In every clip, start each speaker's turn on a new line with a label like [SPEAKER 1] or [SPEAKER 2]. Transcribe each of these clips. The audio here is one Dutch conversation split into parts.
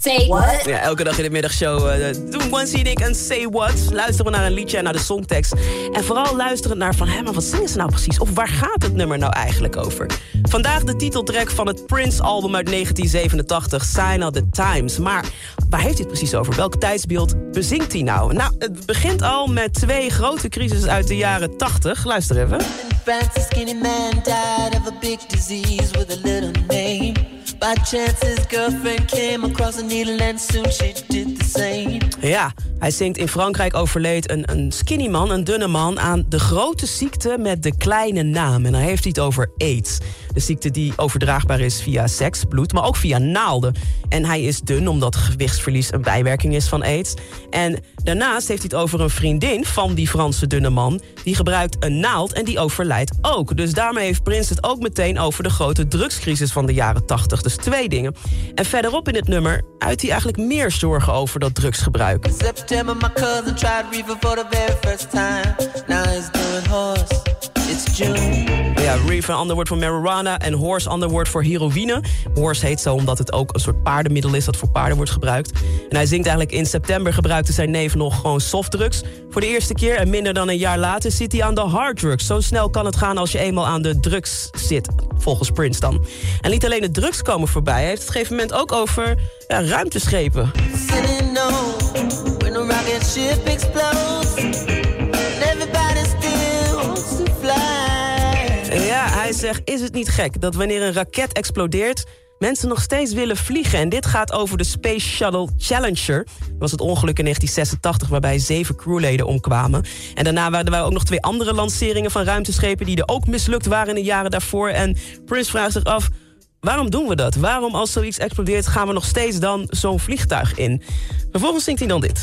[SPEAKER 1] Say what?
[SPEAKER 2] Ja, elke dag in de middagshow uh, doen en ik een Say What. Luisteren we naar een liedje en naar de songtekst. En vooral luisteren naar van, hé, maar wat zingen ze nou precies? Of waar gaat het nummer nou eigenlijk over? Vandaag de titeltrack van het Prince-album uit 1987, Sign of the Times. Maar waar heeft hij het precies over? Welk tijdsbeeld bezinkt hij nou? Nou, het begint al met twee grote crises uit de jaren 80. Luister even. Ja, hij zingt in Frankrijk overleed een, een skinny man, een dunne man... aan de grote ziekte met de kleine naam. En dan heeft hij over AIDS. De ziekte die overdraagbaar is via seks, bloed, maar ook via naalden. En hij is dun omdat gewichtsverlies een bijwerking is van AIDS. En daarnaast heeft hij het over een vriendin van die Franse dunne man... die gebruikt een naald en die overlijdt ook. Dus daarmee heeft Prins het ook meteen over de grote drugscrisis van de jaren 80. Dus twee dingen. En verderop in het nummer uit hij eigenlijk meer zorgen over dat drugsgebruik. It's June. Reefer, ander woord voor marijuana. En horse, ander woord voor heroïne. Horse heet zo omdat het ook een soort paardenmiddel is... dat voor paarden wordt gebruikt. En hij zingt eigenlijk in september gebruikte zijn neef nog gewoon softdrugs. Voor de eerste keer en minder dan een jaar later zit hij aan de harddrugs. Zo snel kan het gaan als je eenmaal aan de drugs zit, volgens Prince dan. En niet alleen de drugs komen voorbij. Hij heeft het op een gegeven moment ook over ja, ruimteschepen. Hij zegt, is het niet gek dat wanneer een raket explodeert mensen nog steeds willen vliegen. En dit gaat over de Space Shuttle Challenger. Dat was het ongeluk in 1986 waarbij zeven crewleden omkwamen. En daarna waren er ook nog twee andere lanceringen van ruimteschepen... die er ook mislukt waren in de jaren daarvoor. En Prince vraagt zich af... Waarom doen we dat? Waarom als zoiets explodeert gaan we nog steeds dan zo'n vliegtuig in? Vervolgens zingt hij dan dit.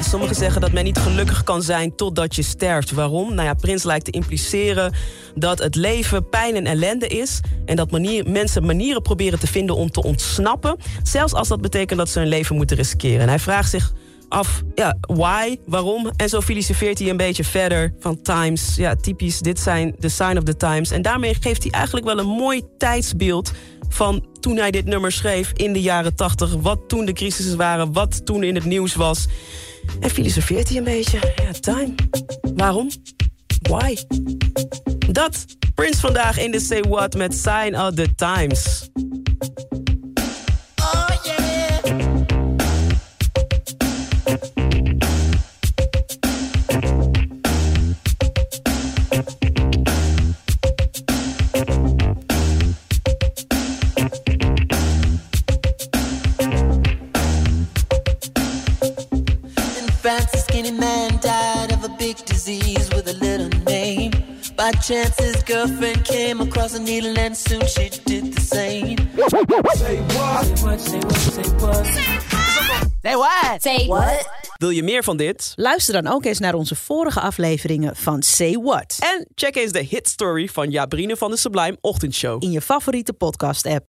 [SPEAKER 2] Sommigen zeggen dat men niet gelukkig kan zijn totdat je sterft. Waarom? Nou ja, Prins lijkt te impliceren dat het leven pijn en ellende is... en dat mensen manieren proberen te vinden om te ontsnappen... zelfs als dat betekent dat ze hun leven moeten riskeren. En hij vraagt zich af, ja, why, waarom? En zo filosofeert hij een beetje verder van times. Ja, typisch, dit zijn de sign of the times. En daarmee geeft hij eigenlijk wel een mooi tijdsbeeld van toen hij dit nummer schreef in de jaren 80. Wat toen de crisissen waren, wat toen in het nieuws was. En filosofeert hij een beetje. Ja, time. Waarom? Why? Dat. Prince vandaag in de Say What met Sign of the Times. By chance, his girlfriend came across a needle and soon she did the same. Say what? Say what? Say what? Say what? Say what? Wil je meer van dit?
[SPEAKER 1] Luister dan ook eens naar onze vorige afleveringen van Say What.
[SPEAKER 2] En check eens de hit story van Jabrine van de Sublime Ochtendshow.
[SPEAKER 1] In je favoriete podcast app.